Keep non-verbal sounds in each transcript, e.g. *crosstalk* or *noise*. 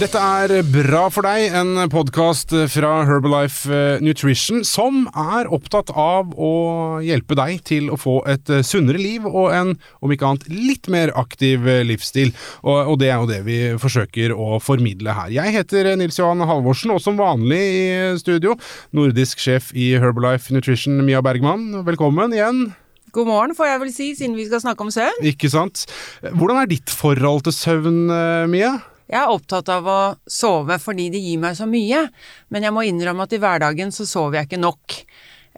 Dette er Bra for deg, en podkast fra Herbalife eh, Nutrition som er opptatt av å hjelpe deg til å få et eh, sunnere liv og en, om ikke annet, litt mer aktiv eh, livsstil. Og, og det er jo det vi forsøker å formidle her. Jeg heter Nils Johan Halvorsen, og som vanlig i studio, nordisk sjef i Herbalife Nutrition, Mia Bergman. Velkommen igjen. God morgen, får jeg vel si, siden vi skal snakke om søvn. Ikke sant. Hvordan er ditt forhold til søvn, Mia? Jeg er opptatt av å sove fordi det gir meg så mye, men jeg må innrømme at i hverdagen så sover jeg ikke nok.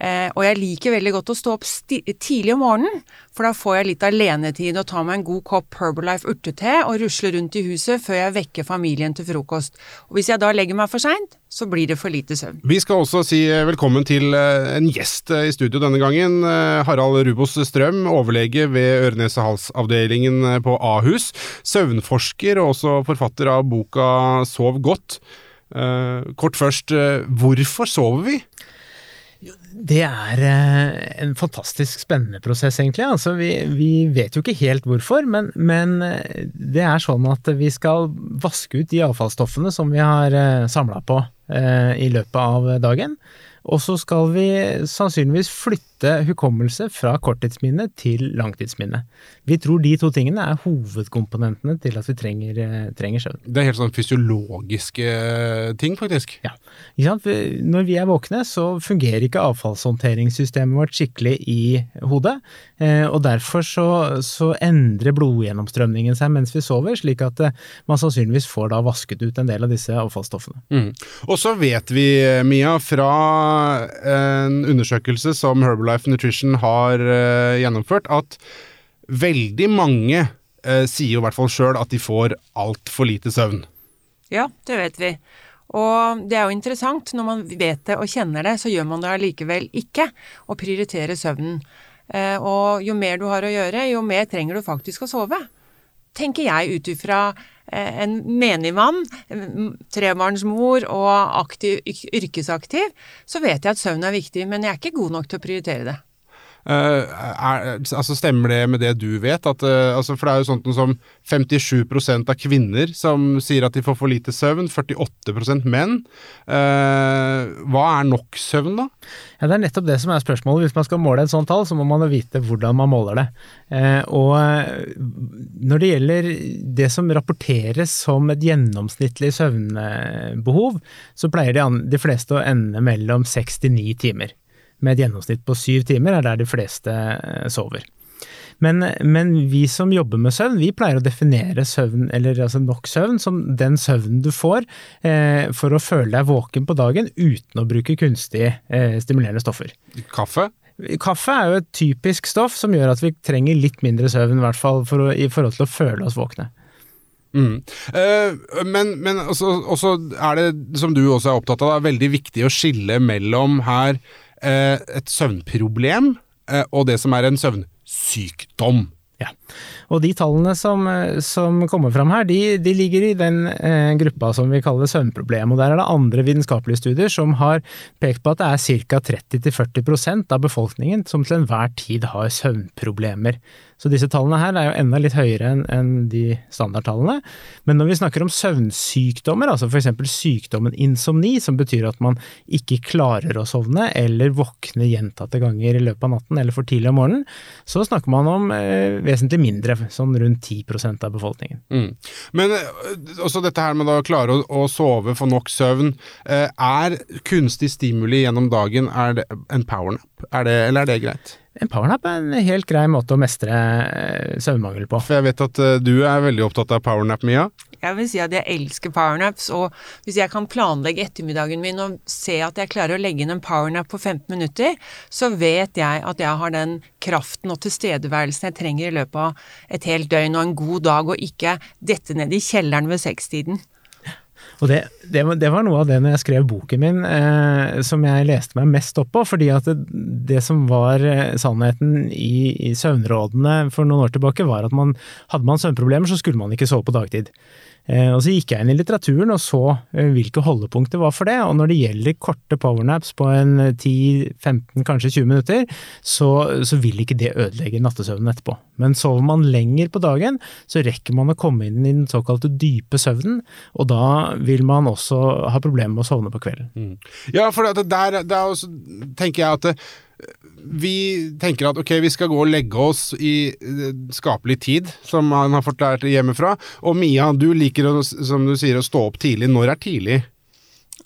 Eh, og jeg liker veldig godt å stå opp tidlig om morgenen, for da får jeg litt alenetid og tar meg en god kopp Herbalife urtete og rusler rundt i huset før jeg vekker familien til frokost. Og hvis jeg da legger meg for seint, så blir det for lite søvn. Vi skal også si eh, velkommen til eh, en gjest eh, i studio denne gangen. Harald Rubos Strøm, overlege ved øre-nese-hals-avdelingen på Ahus. Søvnforsker og også forfatter av boka Sov godt. Kort først, hvorfor sover vi? Det er eh, en fantastisk spennende prosess, egentlig. Altså, vi, vi, vet jo ikke helt hvorfor, men, men, eh, det er sånn at vi skal vaske ut de avfallsstoffene som vi har eh, samla på i løpet av dagen. Og så skal vi sannsynligvis flytte hukommelse fra korttidsminne til langtidsminne. Vi tror de to tingene er hovedkomponentene til at vi trenger, eh, trenger søvn. Det er helt sånn fysiologiske eh, ting, faktisk? Ja. Når vi er våkne, så fungerer ikke avfallshåndteringssystemet vårt skikkelig i hodet. Eh, og derfor så, så endrer blodgjennomstrømningen seg mens vi sover, slik at man sannsynligvis får da vasket ut en del av disse avfallsstoffene. Mm. Og så vet vi, Mia, fra en undersøkelse som Herbalife Nutrition har uh, gjennomført, at veldig mange uh, sier i hvert fall sjøl at de får altfor lite søvn. Ja, det vet vi. Og det er jo interessant, når man vet det og kjenner det, så gjør man det allikevel ikke, å prioritere søvnen. Uh, og jo mer du har å gjøre, jo mer trenger du faktisk å sove. Tenker jeg ut ifra en menig mann, trebarnsmor og aktiv, yrkesaktiv, så vet jeg at søvn er viktig, men jeg er ikke god nok til å prioritere det. Uh, er, altså Stemmer det med det du vet? At, uh, altså for det er jo sånt som 57% av kvinner som sier at de får for lite søvn, 48 menn. Uh, hva er nok søvn, da? Ja, Det er nettopp det som er spørsmålet. Hvis man skal måle et sånt tall, så må man vite hvordan man måler det. og når det gjelder det som rapporteres som et gjennomsnittlig søvnbehov, så pleier de, de fleste å ende mellom seks til ni timer med et gjennomsnitt på syv timer, er der de fleste eh, sover. Men, men, vi som jobber med søvn, vi pleier å definere søvn, eller altså nok søvn, som den søvnen du får eh, for å føle deg våken på dagen uten å bruke kunstig eh, stimulerende stoffer. Kaffe? Kaffe er jo et typisk stoff som gjør at vi trenger litt mindre søvn, i hvert fall for å, i forhold til å føle oss våkne. Mm. Uh, men, men også, også, er det, som du også er opptatt av, det er veldig viktig å skille mellom her Eh, et søvnproblem eh, og det som er en søvnsykdom. Ja, og de tallene som, eh, som kommer fram her, de, de ligger i den eh, gruppa som vi kaller søvnproblem. Og der er det andre vitenskapelige studier som har pekt på at det er ca. 30-40% av befolkningen som til enhver tid har søvnproblemer. Så disse tallene her er jo enda litt høyere enn en de standardtallene. Men når vi snakker om søvnsykdommer, altså f.eks. sykdommen insomni, som betyr at man ikke klarer å sovne eller våkne gjentatte ganger i løpet av natten eller for tidlig om morgenen, så snakker man om eh, vesentlig mindre, sånn rundt 10% av befolkningen. Mm. Men eh, også dette her med å klare å, å sove, få nok søvn. Eh, er kunstig stimuli gjennom dagen er det en powernap, er eller er det greit? En powernap er en helt grei måte å mestre eh, søvnmangel på. For jeg vet at uh, du er veldig opptatt av powernap, Mia? Jeg vil si at jeg elsker powernaps, og hvis jeg kan planlegge ettermiddagen min og se at jeg klarer å legge inn en powernap på 15 minutter, så vet jeg at jeg har den kraften og tilstedeværelsen jeg trenger i løpet av et helt døgn og en god dag, og ikke dette ned i kjelleren ved sekstiden. Og det, det, det, var noe av det når jeg skrev boken min eh, som jeg leste meg mest opp på, fordi at det, det som var eh, sannheten i, i, søvnrådene for noen år tilbake, var at man, hadde man søvnproblemer, så skulle man ikke sove på dagtid. Eh, og så gikk jeg inn i litteraturen og så eh, hvilke holdepunkter var for det, og når det gjelder korte powernaps på en 10-15, kanskje 20 minutter, så, så, vil ikke det ødelegge nattesøvnen etterpå. Men sover man lenger på dagen, så rekker man å komme inn i den såkalte dype søvnen, og da vil man også ha problemer med å sovne på kvelden. Mm. Ja, for det, der, der også, tenker jeg at det, vi tenker at ok, vi skal gå og legge oss i eh, skapelig tid, som han har fått lært hjemmefra. Og Mia, du liker å, som du sier, å stå opp tidlig. Når er tidlig?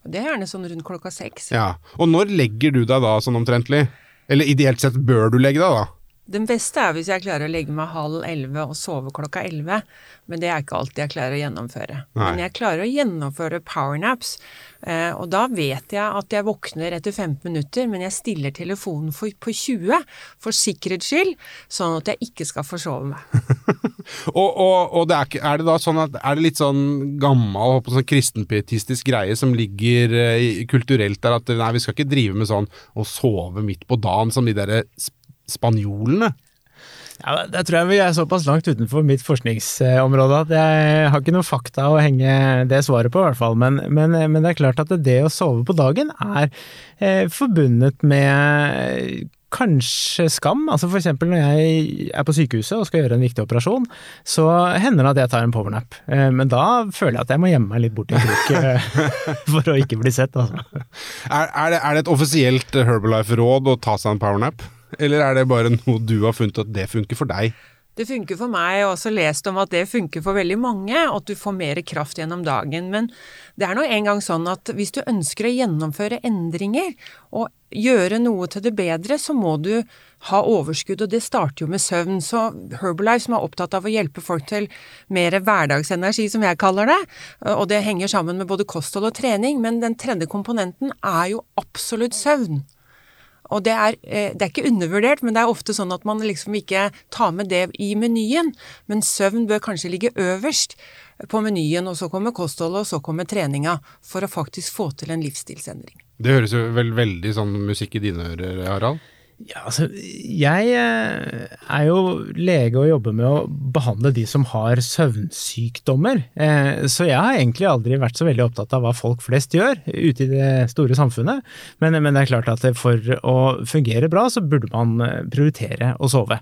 Det er gjerne sånn rundt klokka seks. Ja, Og når legger du deg da, sånn omtrentlig? Eller ideelt sett bør du legge deg da? Den beste er hvis jeg klarer å legge meg halv elleve og sove klokka elleve, men det er ikke alltid jeg klarer å gjennomføre. Nei. Men jeg klarer å gjennomføre powernaps, eh, og da vet jeg at jeg våkner etter 15 minutter, men jeg stiller telefonen for, på 20 for sikkerhets skyld, sånn at jeg ikke skal forsove meg. *laughs* og, og, og det er, er, det da sånn at er det litt sånn gammel sånn kristenpietistisk greie som ligger uh, kulturelt der at nei, vi skal ikke drive med sånn å sove midt på dagen som de derre spanjolene? Ja, det tror jeg vi er såpass langt utenfor mitt forskningsområde at jeg har ikke noe fakta å henge det svaret på, i hvert fall. Men, men, men det er klart at det å sove på dagen er eh, forbundet med kanskje skam. Altså for eksempel når jeg er på sykehuset og skal gjøre en viktig operasjon, så hender det at jeg tar en powernap. Eh, men da føler jeg at jeg må gjemme meg litt bort i krok eh, *laughs* for å ikke bli sett. Altså. Er, er, det, er det et offisielt Herbalife-råd å ta seg en powernap? Eller er det bare noe du har funnet at det funker for deg? Det funker for meg, og også lest om at det funker for veldig mange, at du får mer kraft gjennom dagen. Men det er nå engang sånn at hvis du ønsker å gjennomføre endringer og gjøre noe til det bedre, så må du ha overskudd, og det starter jo med søvn. Så Herbalife, som er opptatt av å hjelpe folk til mer hverdagsenergi, som jeg kaller det, og det henger sammen med både kosthold og trening, men den tredje komponenten er jo absolutt søvn. Og det er, eh, det er, ikke undervurdert, men det er ofte sånn at man liksom ikke tar med det i menyen. Men søvn bør kanskje ligge øverst på menyen, og så kommer kostholdet, og så kommer treninga, for å faktisk få til en livsstilsendring. Det høres jo vel veldig sånn musikk i dine ører, Harald? Ja, altså, jeg eh, er jo lege og jobber med å behandle de som har søvnsykdommer. Eh, så jeg har egentlig aldri vært så veldig opptatt av hva folk flest gjør ute i det store samfunnet. Men, men det er klart at for å fungere bra, så burde man eh, prioritere å sove.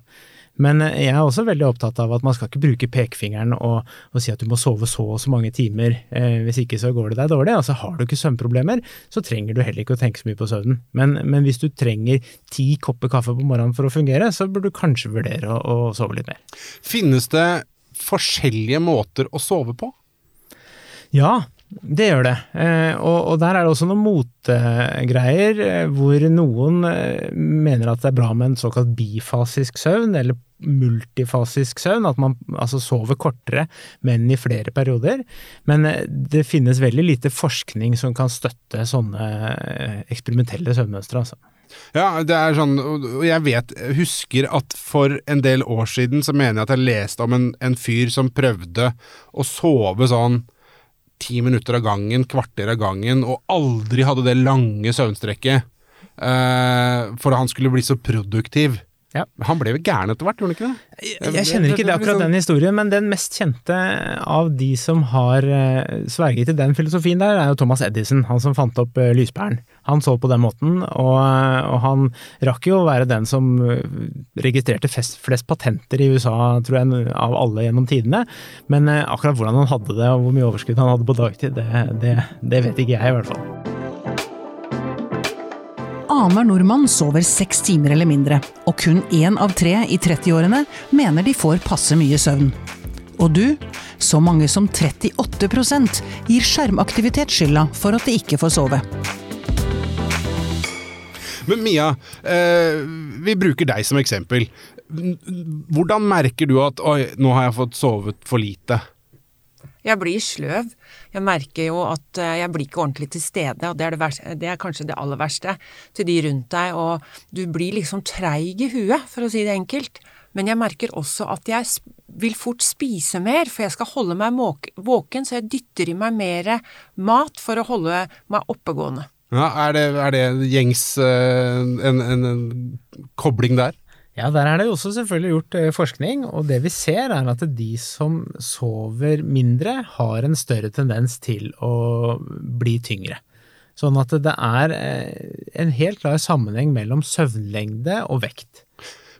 Men eh, jeg er også veldig opptatt av at man skal ikke bruke pekefingeren og, og si at du må sove så og så mange timer, eh, hvis ikke så går det deg dårlig. Altså Har du ikke søvnproblemer, så trenger du heller ikke å tenke så mye på søvnen. Men, men hvis du trenger ti kopper kaffe på morgenen for å fungere, så burde du kanskje vurdere å, å sove litt mer. Finnes det forskjellige måter å sove på? Ja, det gjør det. Eh, og, og, der er det også noen motegreier eh, hvor noen eh, mener at det er bra med en såkalt bifasisk søvn, eller multifasisk søvn, at man altså sover kortere, men i flere perioder. Men det finnes veldig lite forskning som kan støtte sånne eksperimentelle søvnmønstre, altså. Ja, det er sånn, og jeg vet, husker at for en del år siden så mener jeg at jeg leste om en, en fyr som prøvde å sove sånn ti minutter av gangen, kvarter av gangen, og aldri hadde det lange søvnstrekket. Uh, for han skulle bli så produktiv. Ja. Han ble jo gæren etter hvert, gjorde han ikke det? Jeg, jeg kjenner ikke det akkurat den historien, men den mest kjente av de som har uh, sverget til den filosofien der, er jo Thomas Edison, han som fant opp uh, lyspæren. Han så på den måten, og, og, han rakk jo å være den som registrerte flest, flest, patenter i USA, tror jeg, av alle gjennom tidene. Men akkurat hvordan han hadde det, og hvor mye overskudd han hadde på dagtid, det, det, det vet ikke jeg, i hvert fall. Annenhver nordmann sover seks timer eller mindre, og kun én av tre i 30-årene mener de får passe mye søvn. Og du, så mange som 38 gir skjermaktivitet skylda for at de ikke får sove. Men Mia, eh, vi bruker deg som eksempel. Hvordan merker du at 'oi, nå har jeg fått sovet for lite'? Jeg blir sløv. Jeg merker jo at eh, jeg blir ikke ordentlig til stede, og det er, det, verste, det er, kanskje det aller verste til de rundt deg, og du blir liksom treig i huet, for å si det enkelt. Men jeg merker også at jeg vil fort spise mer, for jeg skal holde meg våken, så jeg dytter i meg mer mat for å holde meg oppegående. Ja, er det, er det gjengs eh, en, en, en kobling der? Ja, der er det jo også selvfølgelig gjort eh, forskning, og det vi ser er at de som sover mindre, har en større tendens til å bli tyngre. Sånn at det er eh, en helt klar sammenheng mellom søvnlengde og vekt.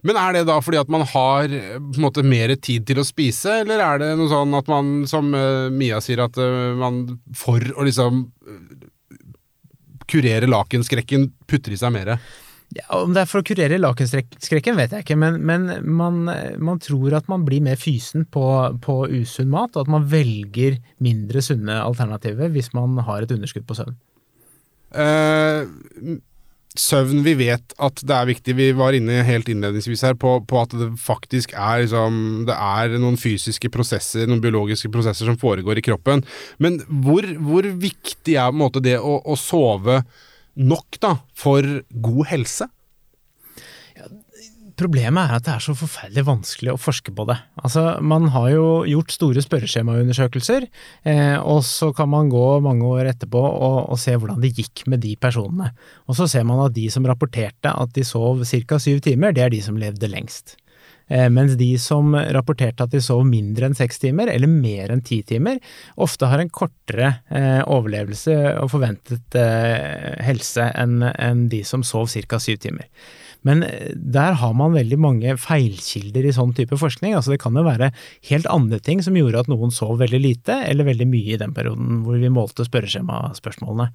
Men er det da fordi at man har eh, på en måte mer tid til å spise, eller er det noe sånn at man, som uh, Mia sier, at man for å liksom kurere lakenskrekken putter i seg mer? Ja, om det er for å kurere lakenskrekken, vet jeg ikke, men, men man, man, tror at man blir mer fysen på, på, usunn mat, og at man velger mindre sunne alternativer hvis man har et underskudd på søvn. Uh, søvn, vi vet at det er viktig. Vi var inne helt innledningsvis her på, på at det faktisk er liksom Det er noen fysiske prosesser, noen biologiske prosesser som foregår i kroppen. Men hvor, hvor viktig er måte det å, å sove nok da, for god helse? Problemet er at det er så forferdelig vanskelig å forske på det. Altså, Man har jo gjort store spørreskjemaundersøkelser, eh, og så kan man gå mange år etterpå og, og, se hvordan det gikk med de personene. Og så ser man at de som rapporterte at de sov ca. syv timer, det er de som levde lengst. Eh, mens de som rapporterte at de sov mindre enn seks timer, eller mer enn ti timer, ofte har en kortere eh, overlevelse og forventet eh, helse enn de som sov ca. syv timer. Men der har man veldig mange feilkilder i sånn type forskning. Altså det kan jo være helt andre ting som gjorde at noen sov veldig lite, eller veldig mye i den perioden hvor vi målte spørreskjemaspørsmålene.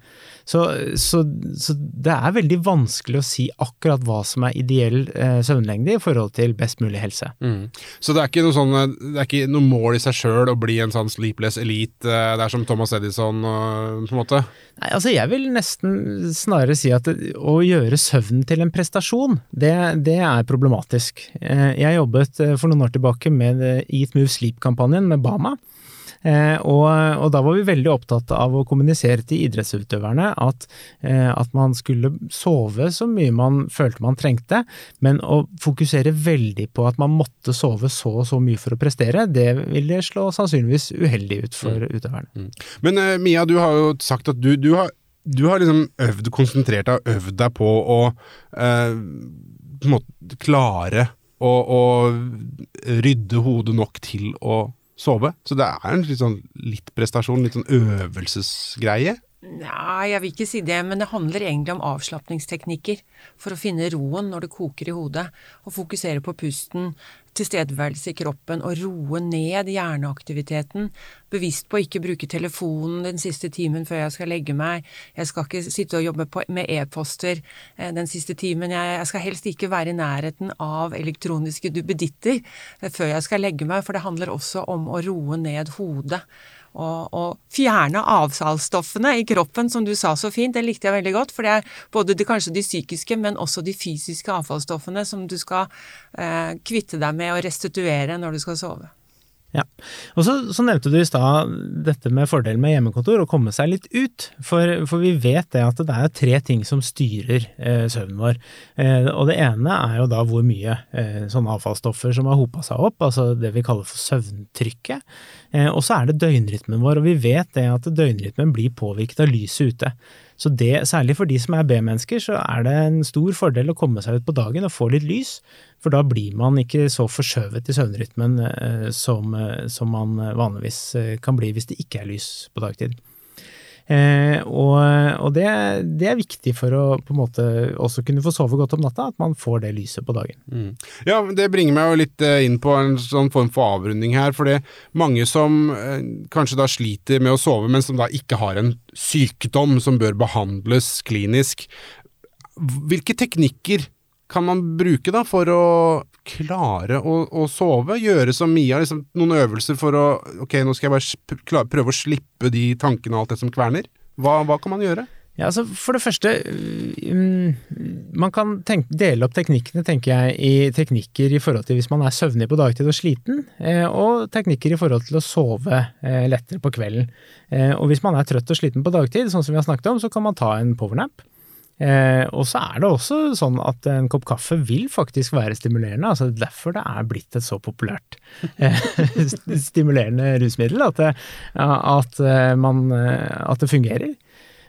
Så, så, så det er veldig vanskelig å si akkurat hva som er ideell søvnlengde i forhold til best mulig helse. Mm. Så det er ikke noe, sånn, det er ikke noe mål i seg sjøl å bli en sånn sleepless elite, eh, det er som Thomas Edison på en måte? Nei, altså jeg vil nesten snarere si at å gjøre søvnen til en prestasjon, det, det, er problematisk. Eh, jeg jobbet eh, for noen år tilbake med Eat Move Sleep-kampanjen med Bama. Eh, og, og, da var vi veldig opptatt av å kommunisere til idrettsutøverne at, at, man skulle sove så mye man følte man trengte, men å fokusere veldig på at man måtte sove så og så mye for å prestere, det ville slå sannsynligvis uheldig ut for mm. utøverne. Mm. Men uh, Mia, du har jo sagt at du, du har du har liksom øvd, konsentrert deg og øvd deg på å eh, på klare å, å, rydde hodet nok til å sove. Så det er en litt, sånn, litt prestasjon, litt sånn øvelsesgreie. Nei, jeg vil ikke si det, men det handler egentlig om avslapningsteknikker for å finne roen når det koker i hodet, og fokusere på pusten, tilstedeværelse i kroppen og roe ned hjerneaktiviteten, bevisst på å ikke bruke telefonen den siste timen før jeg skal legge meg, jeg skal ikke sitte og jobbe på, med e-poster eh, den siste timen, jeg, jeg, skal helst ikke være i nærheten av elektroniske duppeditter eh, før jeg skal legge meg, for det handler også om å roe ned hodet og, og, fjerne avfallsstoffene i kroppen, som du sa så fint. Det likte jeg veldig godt, for det er både de, kanskje de psykiske, men også de fysiske avfallsstoffene som du skal eh, kvitte deg med og restituere når du skal sove. Ja, og så, så nevnte du i stad dette med fordelen med hjemmekontor, å komme seg litt ut. For, for, vi vet det at det er tre ting som styrer eh, søvnen vår. Eh, og det ene er jo da hvor mye eh, sånne avfallsstoffer som har hopa seg opp, altså det vi kaller for søvntrykket. Eh, og så er det døgnrytmen vår, og vi vet det at døgnrytmen blir påvirket av lyset ute. Så det, særlig for de som er B-mennesker, så er det en stor fordel å komme seg ut på dagen og få litt lys, for da blir man ikke så forskjøvet i søvnrytmen eh, som, eh, som man vanligvis eh, kan bli hvis det ikke er lys på dagtid. Eh, og, og det, det, er viktig for å på en måte også kunne få sove godt om natta, at man får det lyset på dagen. Mm. Ja, det bringer meg jo litt eh, inn på en sånn form for avrunding her. For det er mange som eh, kanskje da sliter med å sove, men som da ikke har en sykdom som bør behandles klinisk. Hvilke teknikker kan man bruke da for å klare å, å sove? Gjøre som Mia, liksom, noen øvelser for å Ok, nå skal jeg bare prøve å slippe de tankene og alt det som kverner. Hva, hva kan man gjøre? Ja, altså For det første, um, man kan tenke, dele opp teknikkene tenker jeg, i teknikker i forhold til hvis man er søvnig på dagtid og sliten, eh, og teknikker i forhold til å sove eh, lettere på kvelden. Eh, og hvis man er trøtt og sliten på dagtid, sånn som vi har snakket om, så kan man ta en powernap. Eh, og så er det også sånn at en kopp kaffe vil faktisk være stimulerende. altså Derfor det er blitt et så populært eh, *laughs* stimulerende rusmiddel. At det, at, eh, man, eh, at det fungerer.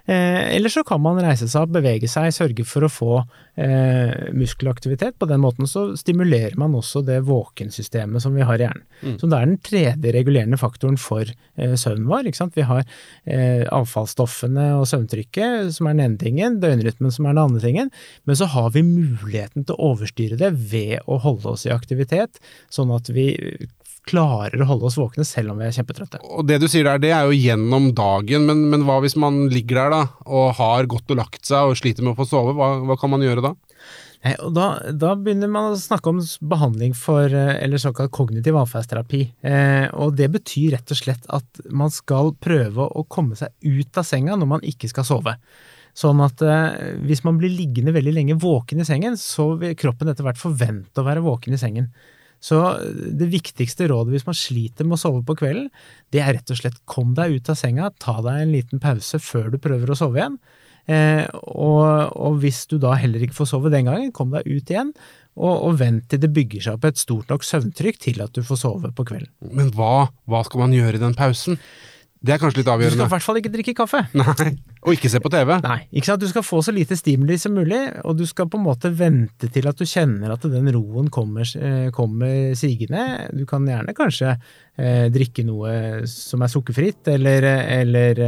Eh, eller så kan man reise seg bevege seg, sørge for å få eh, muskelaktivitet. På den måten så stimulerer man også det våkensystemet som vi har i hjernen. Mm. Så det er den tredje regulerende faktoren for eh, søvnen vår. Vi har eh, avfallsstoffene og søvntrykket, som er den ene tingen, døgnrytmen som er den andre tingen. Men så har vi muligheten til å overstyre det ved å holde oss i aktivitet, sånn at vi klarer å holde oss våkne selv om vi er kjempetrøtte. Og Det du sier der, det er jo gjennom dagen, men, men hva hvis man ligger der da, og har gått og lagt seg og sliter med å få sove, hva, hva kan man gjøre og da, da, begynner man å snakke om behandling for, eh, eller såkalt kognitiv atferdsterapi. Eh, og det betyr rett og slett at man skal prøve å komme seg ut av senga når man ikke skal sove. Sånn at eh, hvis man blir liggende veldig lenge våken i sengen, så vil kroppen etter hvert forvente å være våken i sengen. Så det viktigste rådet hvis man sliter med å sove på kvelden, det er rett og slett kom deg ut av senga, ta deg en liten pause før du prøver å sove igjen. Eh, og, og, hvis du da heller ikke får sove den gangen, kom deg ut igjen, og, og vent til det bygger seg opp et stort nok søvntrykk til at du får sove på kvelden. Men hva, hva skal man gjøre i den pausen? Det er kanskje litt avgjørende. Du skal i hvert fall ikke drikke kaffe. Nei, Og ikke se på TV. Nei, ikke sant. Du skal få så lite stimuli som mulig, og du skal på en måte vente til at du kjenner at den roen kommer, eh, kommer sigende. Du kan gjerne kanskje eh, drikke noe som er sukkerfritt, eller, eller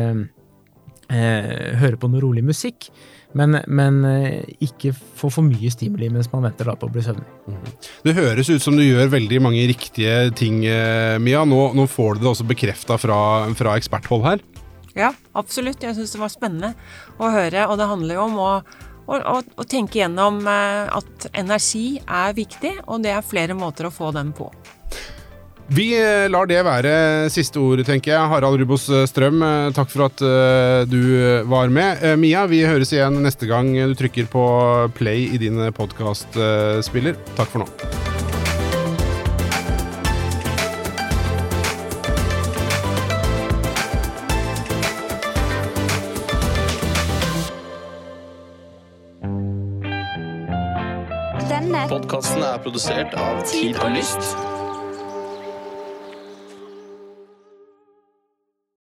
eh, høre på noe rolig musikk. Men, men, eh, ikke få for mye stimuli mens man venter da på å bli søvnig. Mm. Det høres ut som du gjør veldig mange riktige ting, eh, Mia. Nå, nå får du det også bekrefta fra, fra, eksperthold her. Ja, absolutt. Jeg syns det var spennende å høre. Og det handler jo om å, å, å, å tenke gjennom eh, at energi er viktig, og det er flere måter å få den på. Vi eh, lar det være siste ord, tenker jeg. Harald Rubos eh, Strøm, eh, takk for at du var med. Mia, vi høres igjen neste gang du trykker på play i din podkastspiller. Takk for nå. Podkasten er produsert av Tid og Lyst.